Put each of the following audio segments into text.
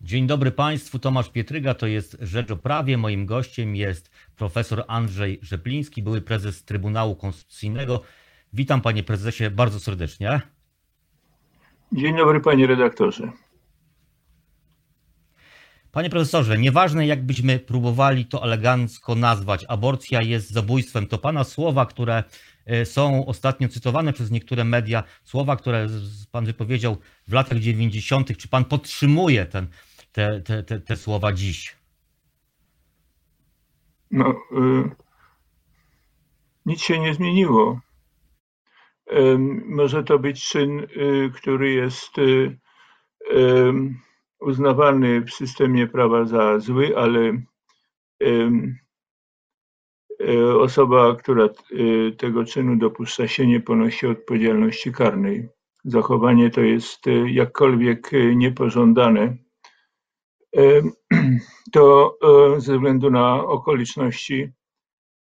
Dzień dobry Państwu, Tomasz Pietryga, to jest Rzecz o Prawie. Moim gościem jest profesor Andrzej Rzepliński, były prezes Trybunału Konstytucyjnego. Witam Panie Prezesie bardzo serdecznie. Dzień dobry Panie Redaktorze. Panie profesorze, nieważne jakbyśmy próbowali to elegancko nazwać, aborcja jest zabójstwem, to Pana słowa, które są ostatnio cytowane przez niektóre media, słowa, które Pan wypowiedział w latach 90., czy Pan podtrzymuje ten, te, te, te, te słowa dziś? No, y, nic się nie zmieniło. Y, może to być czyn, y, który jest y, uznawany w systemie prawa za zły, ale y, osoba, która y, tego czynu dopuszcza się, nie ponosi odpowiedzialności karnej. Zachowanie to jest y, jakkolwiek niepożądane to e, ze względu na okoliczności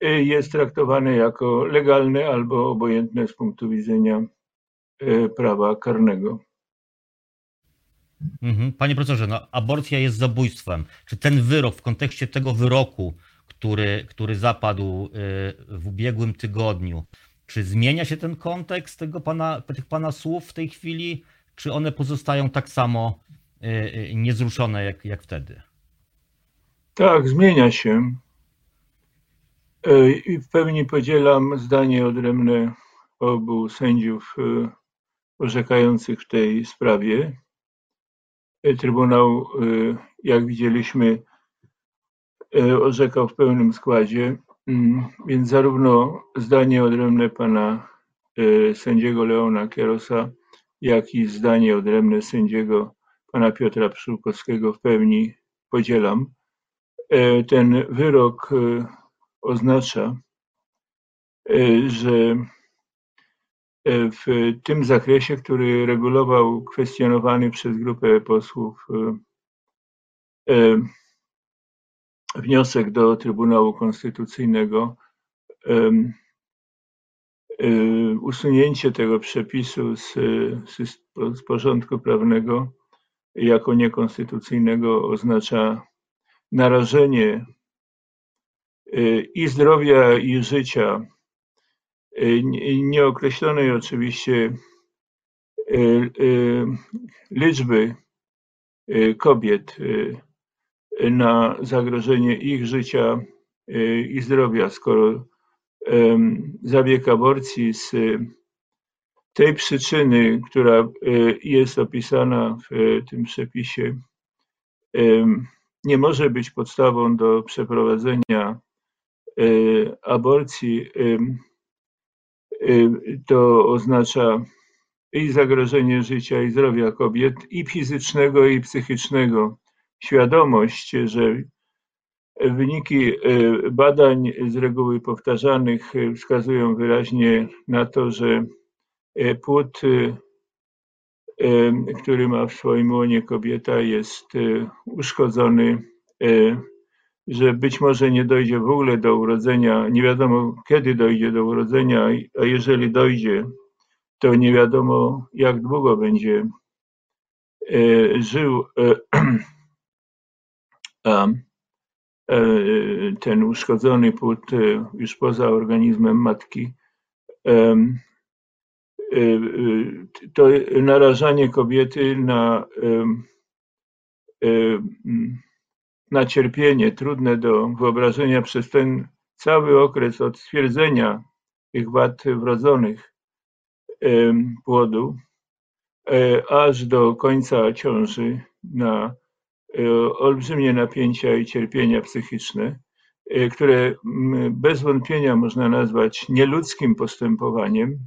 e, jest traktowane jako legalne albo obojętne z punktu widzenia e, prawa karnego. Mhm. Panie profesorze, no, aborcja jest zabójstwem. Czy ten wyrok, w kontekście tego wyroku, który, który zapadł w ubiegłym tygodniu, czy zmienia się ten kontekst tego pana, tych pana słów w tej chwili, czy one pozostają tak samo Y, y, niezruszone jak, jak wtedy. Tak, zmienia się. Y, I w pełni podzielam zdanie odrębne obu sędziów orzekających w tej sprawie. Trybunał, jak widzieliśmy, orzekał w pełnym składzie, mm, więc zarówno zdanie odrębne pana sędziego Leona Kierosa, jak i zdanie odrębne sędziego pana Piotra Pszczółkowskiego w pełni podzielam. E, ten wyrok e, oznacza, e, że w tym zakresie, który regulował kwestionowany przez grupę posłów wniosek do Trybunału Konstytucyjnego, usunięcie tego przepisu z, z porządku prawnego jako niekonstytucyjnego oznacza narażenie y, i zdrowia, i życia y, nieokreślonej oczywiście y, liczby kobiet na zagrożenie ich życia i zdrowia, skoro zabieg aborcji z tej przyczyny, która e, jest opisana w tym przepisie, nie może być podstawą do przeprowadzenia aborcji, to oznacza i zagrożenie życia i zdrowia kobiet, i fizycznego, i psychicznego. Świadomość, że wyniki badań z reguły powtarzanych wskazują wyraźnie na to, że E, płód, e, e, który ma w swoim łonie kobieta, jest uszkodzony, że być może nie dojdzie w ogóle do urodzenia, nie wiadomo kiedy dojdzie do urodzenia, a jeżeli dojdzie, to nie wiadomo jak długo będzie żył ten uszkodzony płód już poza organizmem matki y, to narażanie kobiety na, na cierpienie trudne do wyobrażenia przez ten cały okres od stwierdzenia tych wad wrodzonych płodu, e, aż do końca ciąży na e, olbrzymie napięcia i cierpienia psychiczne, e, które bez wątpienia można nazwać nieludzkim postępowaniem,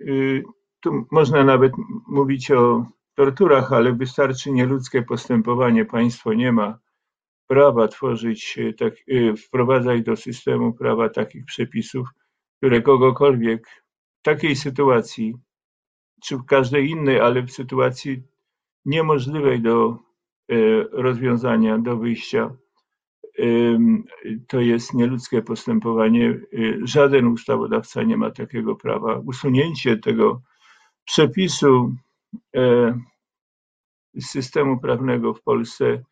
Y, tu można nawet mówić o torturach, ale wystarczy nieludzkie postępowanie. Państwo nie ma prawa tworzyć, tak, wprowadzać do systemu prawa takich przepisów, które kogokolwiek w takiej sytuacji, czy w każdej innej, ale w sytuacji niemożliwej do rozwiązania, do wyjścia, to jest nieludzkie postępowanie. Y, żaden ustawodawca nie ma takiego prawa. Usunięcie tego przepisu e, systemu prawnego w Polsce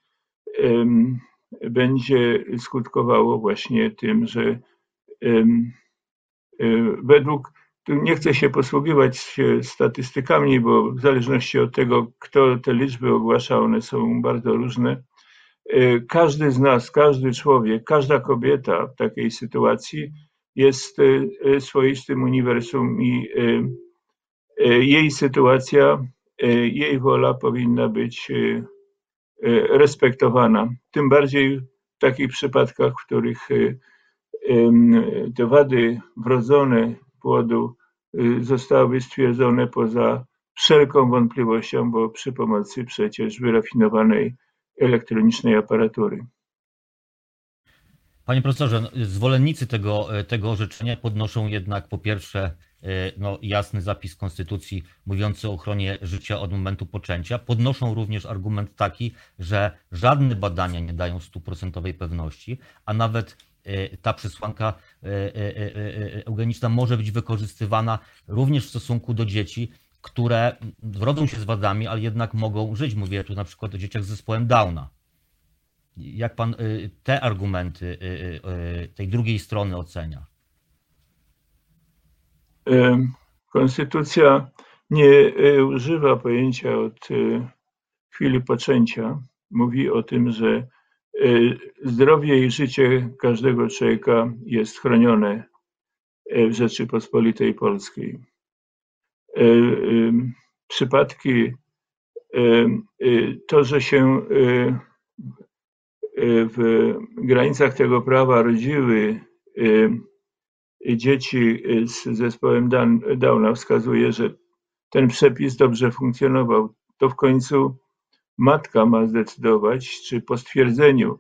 będzie skutkowało właśnie tym, że według, tu nie chcę się posługiwać statystykami, bo w zależności od tego, kto te liczby ogłasza, one są bardzo różne. Każdy z nas, każdy człowiek, każda kobieta w takiej sytuacji jest swoistym uniwersum i jej sytuacja, jej wola powinna być respektowana. Tym bardziej w takich przypadkach, w których te wady wrodzone płodu zostały stwierdzone poza wszelką wątpliwością, bo przy pomocy przecież wyrafinowanej elektronicznej aparatury. Panie profesorze, zwolennicy tego, tego orzeczenia podnoszą jednak po pierwsze no, jasny zapis Konstytucji mówiący o ochronie życia od momentu poczęcia. Podnoszą również argument taki, że żadne badania nie dają stuprocentowej pewności, a nawet ta przesłanka eugeniczna może być wykorzystywana również w stosunku do dzieci, które rodzą się z wadami, ale jednak mogą żyć. Mówię tu na przykład o dzieciach z zespołem Downa. Jak pan te argumenty tej drugiej strony ocenia? Konstytucja nie używa pojęcia od chwili poczęcia. Mówi o tym, że zdrowie i życie każdego człowieka jest chronione w Rzeczypospolitej Polskiej. Przypadki, to, że się w granicach tego prawa rodziły dzieci z zespołem Downa wskazuje, że ten przepis dobrze funkcjonował. To w końcu matka ma zdecydować, czy po stwierdzeniu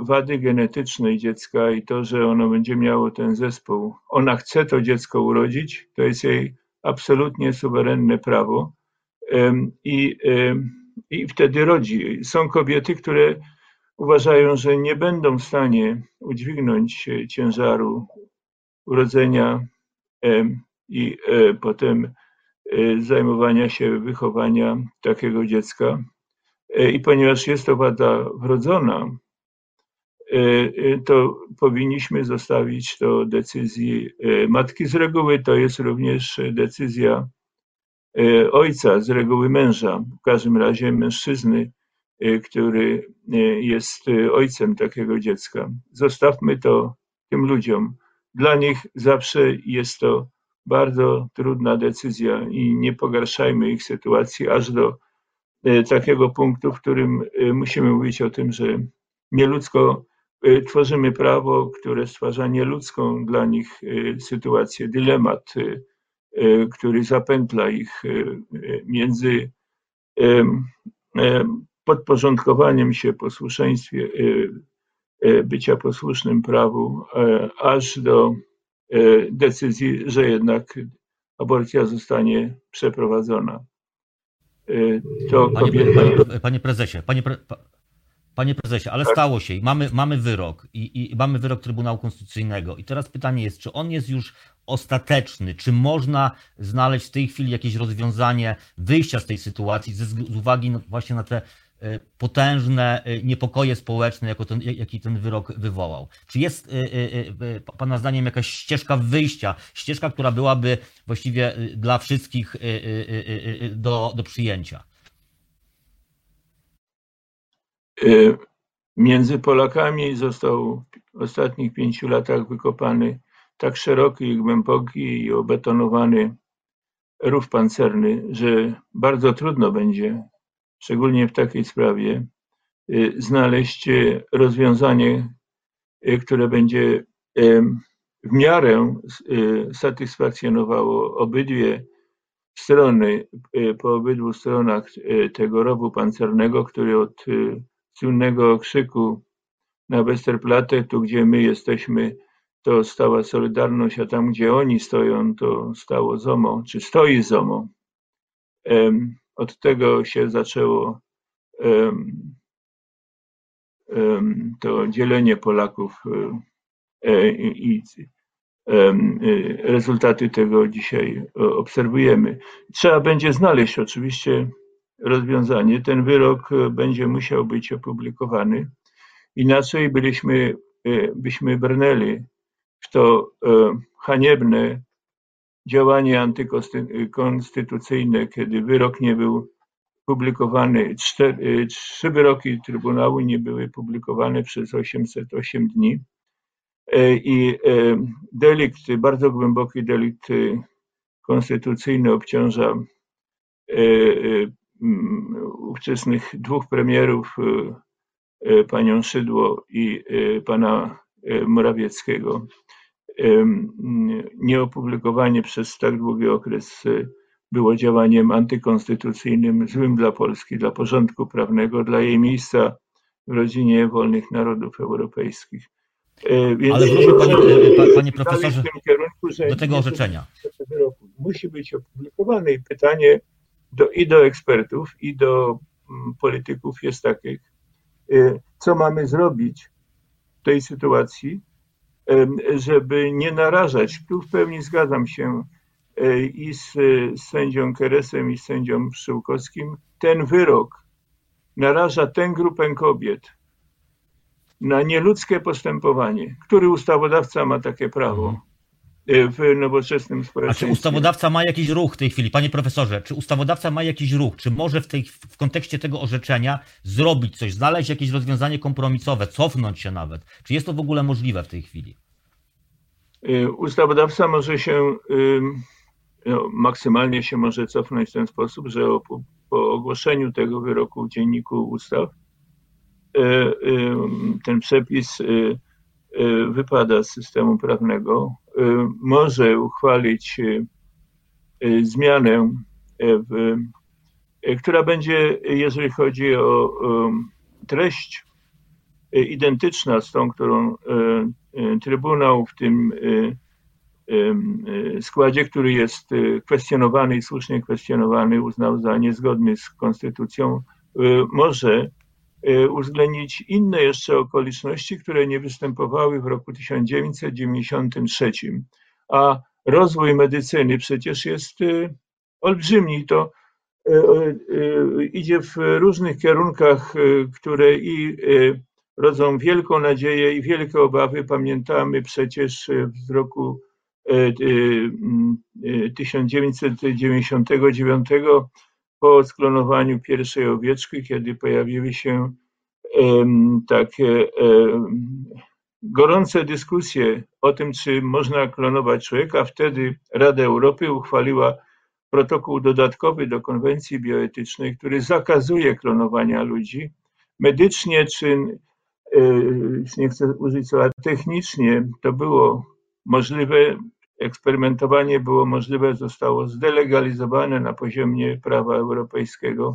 wady genetycznej dziecka i to, że ono będzie miało ten zespół, ona chce to dziecko urodzić, to jest jej absolutnie suwerenne prawo i, i wtedy rodzi. Są kobiety, które uważają, że nie będą w stanie udźwignąć ciężaru urodzenia i potem zajmowania się wychowania takiego dziecka. I ponieważ jest to wada wrodzona, to powinniśmy zostawić to decyzji matki. Z reguły to jest również decyzja ojca, z reguły męża, w każdym razie mężczyzny, który jest ojcem takiego dziecka. Zostawmy to tym ludziom. Dla nich zawsze jest to bardzo trudna decyzja i nie pogarszajmy ich sytuacji aż do takiego punktu, w którym musimy mówić o tym, że nieludzko tworzymy prawo, które stwarza nieludzką dla nich sytuację, dylemat, który zapętla ich między podporządkowaniem się posłuszeństwie, bycia posłusznym prawu, aż do decyzji, że jednak aborcja zostanie przeprowadzona. To kobieta... panie, panie prezesie, panie, pre, Panie prezesie, ale tak. stało się i mamy, mamy wyrok i, i, mamy wyrok Trybunału Konstytucyjnego. I teraz pytanie jest, czy on jest już ostateczny? Czy można znaleźć w tej chwili jakieś rozwiązanie wyjścia z tej sytuacji z, z uwagi właśnie na te e, potężne e, niepokoje społeczne, jako ten, jaki ten wyrok wywołał? Czy jest e, Pana zdaniem jakaś ścieżka wyjścia, ścieżka, która byłaby właściwie dla wszystkich do, do przyjęcia? Y, między Polakami został w ostatnich pięciu latach wykopany tak szeroki i głęboki i obetonowany rów pancerny, że bardzo trudno będzie, szczególnie w takiej sprawie, y, znaleźć rozwiązanie, y, które będzie w miarę satysfakcjonowało obydwie strony, po obydwu stronach tego rowu pancernego, który od słynnego okrzyku na Westerplatte, tu gdzie my jesteśmy, to stała Solidarność, a tam gdzie oni stoją, to stało ZOMO, czy stoi ZOMO. Od tego się zaczęło to dzielenie Polaków e, i rezultaty tego dzisiaj obserwujemy. Trzeba będzie znaleźć oczywiście rozwiązanie. Ten wyrok będzie musiał być opublikowany. Inaczej byliśmy, byśmy brnęli w to haniebne działanie antykonstytucyjne, kiedy wyrok nie był publikowany, cztery, trzy wyroki Trybunału nie były publikowane przez 808 dni. I delikt, bardzo głęboki delikt konstytucyjny obciąża ówczesnych dwóch premierów, panią Szydło i pana Morawieckiego nieopublikowanie przez tak długi okres e, było działaniem antykonstytucyjnym, złym dla Polski, dla porządku prawnego, dla jej miejsca w rodzinie wolnych narodów europejskich. E, więc Ale wróćmy, panie, e, panie profesorze, kierunku, do tego orzeczenia. Musi być opublikowane i pytanie do, i do ekspertów, i do mm, polityków jest takie, co mamy zrobić w tej sytuacji, żeby nie narażać, tu w pełni zgadzam się e, i z, sędzią Keresem i z sędzią Pszczyłkowskim, ten wyrok naraża tę grupę kobiet na nieludzkie postępowanie, który ustawodawca ma takie prawo w nowoczesnym społeczeństwie. A czy ustawodawca ma jakiś ruch w tej chwili, panie profesorze, czy ustawodawca ma jakiś ruch, czy może w, tej, w kontekście tego orzeczenia zrobić coś, znaleźć jakieś rozwiązanie kompromisowe, cofnąć się nawet? Czy jest to w ogóle możliwe w tej chwili? Y, ustawodawca może się no, maksymalnie się może cofnąć w ten sposób, że po, po ogłoszeniu tego wyroku w dzienniku ustaw y, ten przepis y, wypada z systemu prawnego. Może uchwalić zmianę, w, która będzie, jeżeli chodzi o treść, identyczna z tą, którą Trybunał w tym składzie, który jest kwestionowany i słusznie kwestionowany, uznał za niezgodny z konstytucją, może uwzględnić inne jeszcze okoliczności, które nie występowały w roku 1993. A rozwój medycyny przecież jest olbrzymi. To idzie w różnych kierunkach, które i rodzą wielką nadzieję i wielkie obawy. Pamiętamy przecież z roku 1999 e, e, po sklonowaniu pierwszej owieczki, kiedy pojawiły się takie gorące dyskusje o tym, czy można klonować człowieka. Wtedy Rada Europy uchwaliła protokół dodatkowy do konwencji bioetycznej, który zakazuje klonowania ludzi. Medycznie czy Y, nie chcę użyć słowa technicznie, to było możliwe, eksperymentowanie było możliwe, zostało zdelegalizowane na poziomie prawa europejskiego.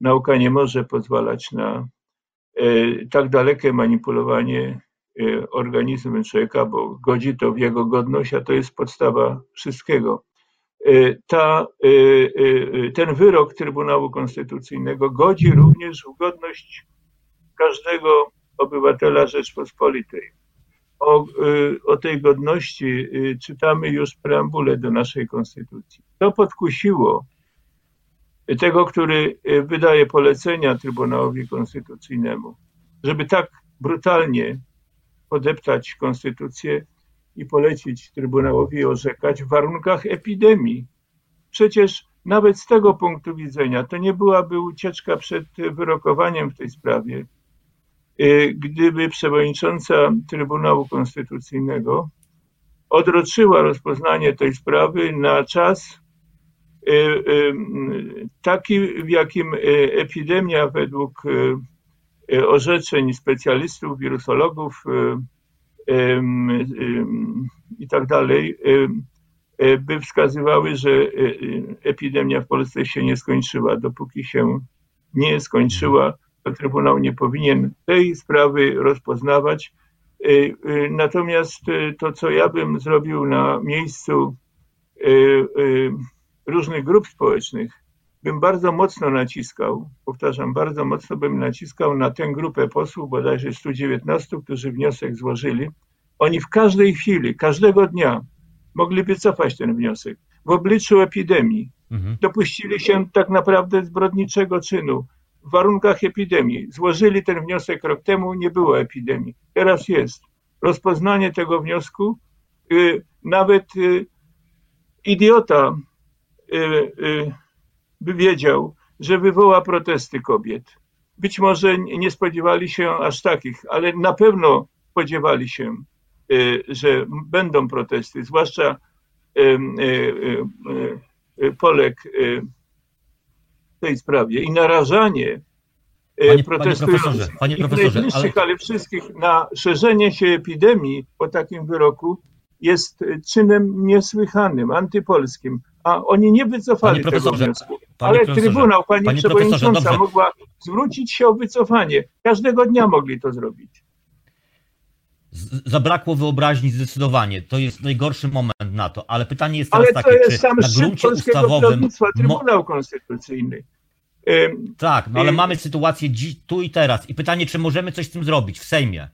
Nauka nie może pozwalać na y, tak dalekie manipulowanie y, organizmem człowieka, bo godzi to w jego godność, a to jest podstawa wszystkiego. Ta, ten wyrok Trybunału Konstytucyjnego godzi również w godność każdego obywatela Rzeczpospolitej. O, y, o tej godności y, czytamy już preambulę do naszej konstytucji. To podkusiło tego, który y, wydaje polecenia Trybunałowi Konstytucyjnemu, żeby tak brutalnie podeptać konstytucję i polecić Trybunałowi orzekać w warunkach epidemii. Przecież nawet z tego punktu widzenia to nie byłaby ucieczka przed wyrokowaniem w tej sprawie, gdyby przewodnicząca Trybunału Konstytucyjnego odroczyła rozpoznanie tej sprawy na czas y, y, taki, w jakim epidemia według orzeczeń specjalistów, wirusologów i tak dalej, by wskazywały, że epidemia w Polsce się nie skończyła, dopóki się nie skończyła Trybunał nie powinien tej sprawy rozpoznawać. Y, y, natomiast y, to, co ja bym zrobił na miejscu różnych grup społecznych, bym bardzo mocno naciskał, powtarzam, bardzo mocno bym naciskał na tę grupę posłów, bodajże 119, którzy wniosek złożyli. Oni w każdej chwili, każdego dnia mogliby cofać ten wniosek w obliczu epidemii, mhm. dopuścili się tak naprawdę zbrodniczego czynu w warunkach epidemii. Złożyli ten wniosek rok temu, nie było epidemii. Teraz jest. Rozpoznanie tego wniosku, y, nawet y, idiota y, by wiedział, że wywoła protesty kobiet. Być może nie spodziewali się aż takich, ale na pewno spodziewali się, że będą protesty, zwłaszcza Polek w tej sprawie i narażanie e, panie, protestujących, panie profesorze, ale... ale wszystkich na szerzenie się epidemii po takim wyroku jest czynem niesłychanym, antypolskim. A oni nie wycofali tego wniosku. Ale Trybunał, pani panie przewodnicząca, mogła zwrócić się o wycofanie. Każdego dnia mogli to zrobić. Zabrakło wyobraźni zdecydowanie. To jest najgorszy moment na to. Ale pytanie jest teraz Ale takie, to jest sam na gruncie ustawowym... Trybunał Konstytucyjny. Tak, no ale mamy sytuację dziś, tu i teraz. I pytanie, czy możemy coś z tym zrobić w Sejmie?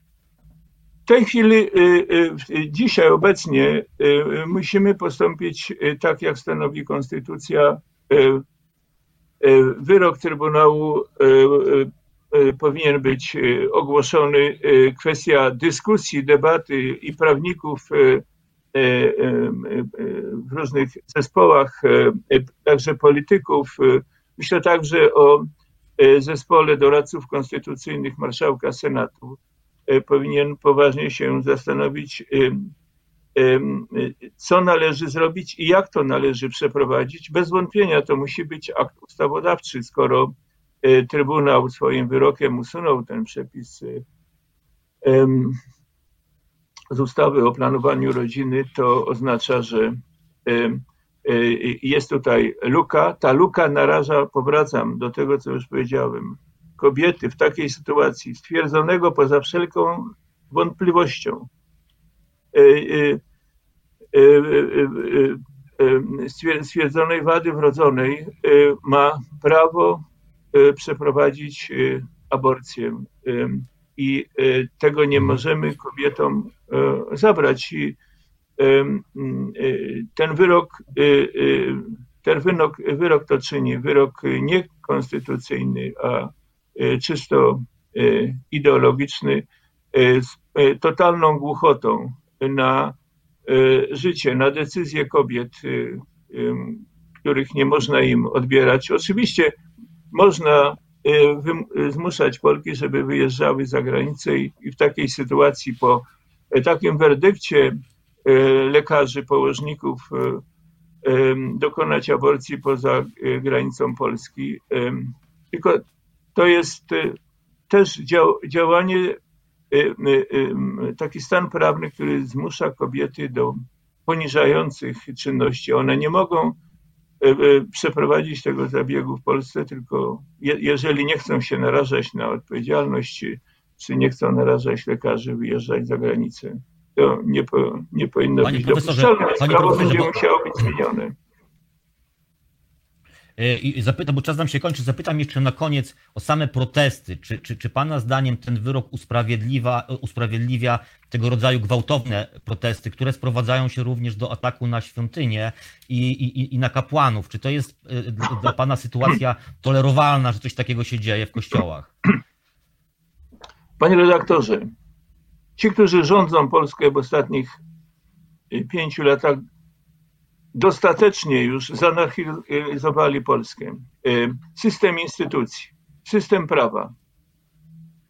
W tej chwili, y, y, dzisiaj, obecnie, y, musimy postąpić tak, jak stanowi Konstytucja. Wyrok Trybunału powinien być ogłoszony. Kwestia dyskusji, debaty i prawników w różnych zespołach, także polityków, Myślę także o zespole doradców konstytucyjnych marszałka Senatu. Powinien poważnie się zastanowić, co należy zrobić i jak to należy przeprowadzić. Bez wątpienia to musi być akt ustawodawczy, skoro Trybunał swoim wyrokiem usunął ten przepis z ustawy o planowaniu rodziny, to oznacza, że Y, jest tutaj luka. Ta luka naraża, powracam do tego, co już powiedziałem, kobiety w takiej sytuacji stwierdzonego poza wszelką wątpliwością y, y, stwierdzonej wady wrodzonej ma prawo przeprowadzić aborcję i tego nie możemy kobietom zabrać. I Y, ten wyrok, y, y, ten wyrok, wyrok to czyni wyrok niekonstytucyjny, a czysto ideologiczny, z totalną głuchotą na życie, na decyzje kobiet, których nie można im odbierać. Oczywiście można zmuszać Polki, żeby wyjeżdżały za granicę i w takiej sytuacji po takim werdykcie lekarzy, położników dokonać aborcji poza granicą Polski. Tylko to jest też działanie, taki stan prawny, który zmusza kobiety do poniżających czynności. One nie mogą przeprowadzić tego zabiegu w Polsce, tylko jeżeli nie chcą się narażać na odpowiedzialność, czy nie chcą narażać lekarzy, wyjeżdżać za granicę to nie, po, nie powinno panie być dopuszczalne. Prawo będzie musiało być zmienione. E, I zapytam, bo czas nam się kończy, zapytam jeszcze na koniec o same protesty. Czy, czy, czy Pana zdaniem ten wyrok usprawiedliwia, usprawiedliwia tego rodzaju gwałtowne protesty, które sprowadzają się również do ataku na świątynię i, i, i na kapłanów? Czy to jest e, dla Pana sytuacja tolerowalna, że coś takiego się dzieje w kościołach? Panie redaktorze, Ci, którzy rządzą Polskę w ostatnich pięciu latach, dostatecznie już zanarchizowali Polskę. Y, system instytucji, system prawa.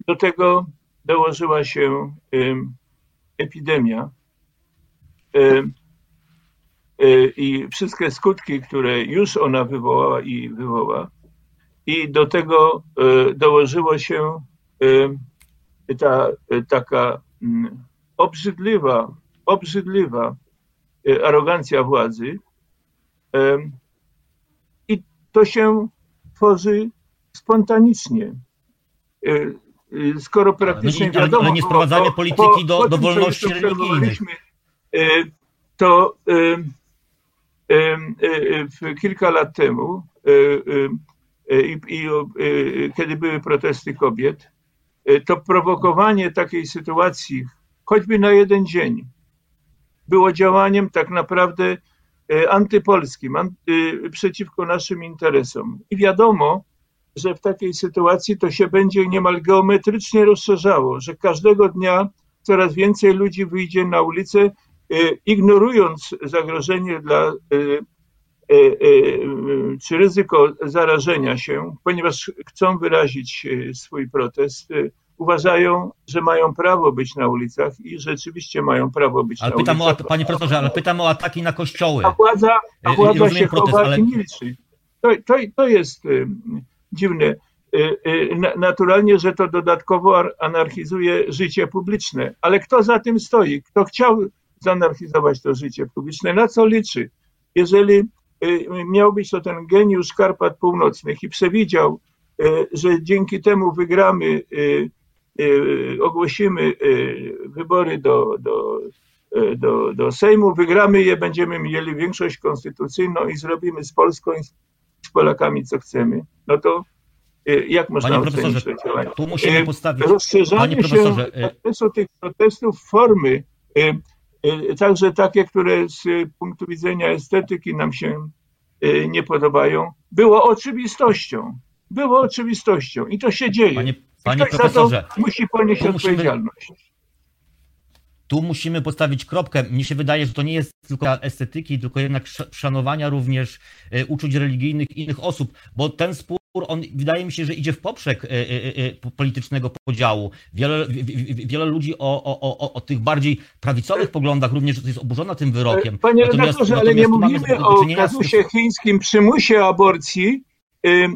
Do tego dołożyła się y, epidemia i wszystkie skutki, które już ona wywołała i wywoła. I do tego dołożyło się ta taka Mm, obrzydliwa, obrzydliwa arogancja władzy i to się tworzy spontanicznie. E, e, skoro praktycznie ale, wiadomo... Ale nie sprowadzanie polityki do, po do wolności religijnych. To kilka lat temu, kiedy były protesty kobiet, Y, to prowokowanie takiej sytuacji, choćby na jeden dzień, było działaniem tak naprawdę antypolskim, anty, przeciwko naszym interesom. I wiadomo, że w takiej sytuacji to się będzie niemal geometrycznie rozszerzało, że każdego dnia coraz więcej ludzi wyjdzie na ulicę, ignorując zagrożenie dla czy ryzyko zarażenia się, ponieważ chcą wyrazić swój protest, uważają, że mają prawo być na ulicach i rzeczywiście mają prawo być ale na pytam ulicach. O, panie profesorze, ale pytam o ataki na kościoły. A władza, a władza Rozumiem się protest, chowa ale- i milczy. To, to, to jest y, dziwne. Y, y, na- Naturalnie, że to dodatkowo ar- anarchizuje życie publiczne. Ale kto za tym stoi? Kto chciał zanarchizować to życie publiczne? Na co liczy? Jeżeli y, miał być to ten geniusz Karpat Północnych i przewidział, y, że dzięki temu wygramy, y, y, ogłosimy y, wybory do, do, y, do, do Sejmu, wygramy je, będziemy mieli większość konstytucyjną i zrobimy z Polską i z Polakami co chcemy, no to y, jak można Panie ocenić profesorze, tu musimy Y, postawić. Rozszerzanie Panie się profesorze, y- zakresu tych protestów formy, y, y, także takie, które z y, punktu widzenia estetyki nam się y, nie podobają, było oczywistością. Było oczywistością i to się dzieje. Panie, I panie ktoś za to profesorze, musi ponieść tu musimy- odpowiedzialność. tu musimy postawić kropkę. Mnie się wydaje, że to nie jest tylko estetyki, tylko jednak sz- szanowania również e, uczuć religijnych innych osób, bo ten spór, on wydaje mi się, że idzie w poprzek e, e, e, po- politycznego podziału. Wiele, wi- wi- wiele ludzi o, o, o, o tych bardziej prawicowych poglądach również jest oburzona tym wyrokiem. Panie Natomiast- redaktorze, ale nie natomiast tu mamy mówimy o kazusie chińskim przymusie aborcji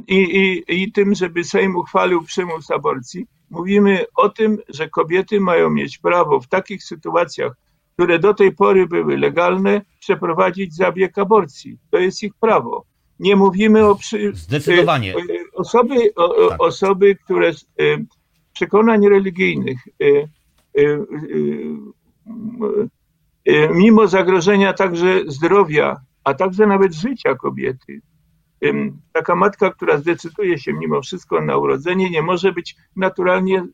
i, i, i tym, żeby Sejm uchwalił przymus aborcji. Mówimy o tym, że kobiety mają mieć prawo w takich sytuacjach, które do tej pory były legalne, przeprowadzić zabieg aborcji. To jest ich prawo. Nie mówimy o przy, Zdecydowanie. y, y, osoby, o, Tak. osoby, które z y, przekonań religijnych mimo zagrożenia także zdrowia, a także nawet życia kobiety, taka matka, która zdecyduje się mimo wszystko na urodzenie, nie może być naturalnie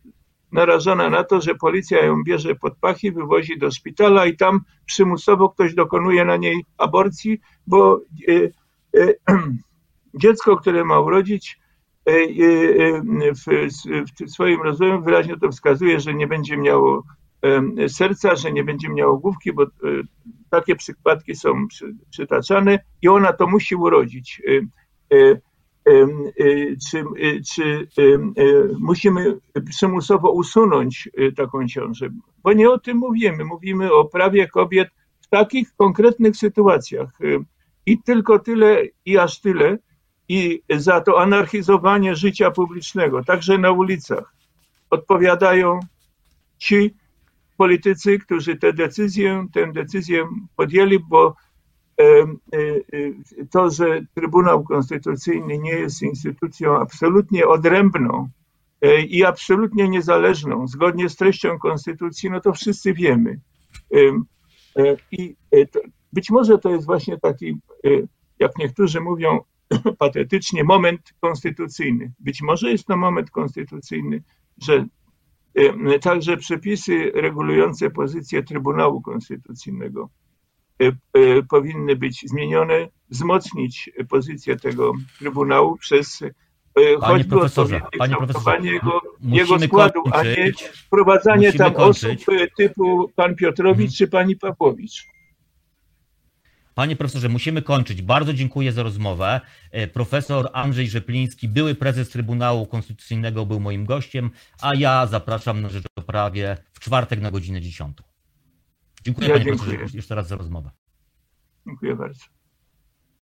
narażona na to, że policja ją bierze pod pachy, wywozi do szpitala i tam przymusowo ktoś dokonuje na niej aborcji, bo y, y, dziecko, które ma urodzić, y, w, swoim rozwoju wyraźnie to wskazuje, że nie będzie miało serca, że nie będzie miało główki, bo y, takie przypadki są przy, przytaczane i ona to musi urodzić. Em, y, Czy, czy musimy przymusowo usunąć taką ciążę? Bo nie o tym mówimy. Mówimy o prawie kobiet w takich konkretnych sytuacjach. I tylko tyle, i aż tyle. I za to anarchizowanie życia publicznego, także na ulicach, odpowiadają ci politycy, którzy tę decyzję, tę decyzję podjęli, bo y, y, to, że Trybunał Konstytucyjny nie jest instytucją absolutnie odrębną e, i absolutnie niezależną, zgodnie z treścią Konstytucji, no to wszyscy wiemy. Em, e, I e, być może to jest właśnie taki, e, jak niektórzy mówią patetycznie, moment konstytucyjny. Być może jest to moment konstytucyjny, że e, także przepisy regulujące pozycję Trybunału Konstytucyjnego e, e, powinny być zmienione, wzmocnić pozycję tego Trybunału przez e, choćby profesorze, panie jego, jego składu, a nie kończyć. wprowadzanie tam kończyć. osób typu pan Piotrowicz Mhm. czy pani Pawłowicz. Panie profesorze, musimy kończyć. Bardzo dziękuję za rozmowę. E, Profesor Andrzej Rzepliński, były prezes Trybunału Konstytucyjnego, był moim gościem, a ja zapraszam na rzecz o prawie w czwartek na godzinę 10. Dziękuję Ja panie dziękuję. profesorze jeszcze raz za rozmowę. Dziękuję bardzo.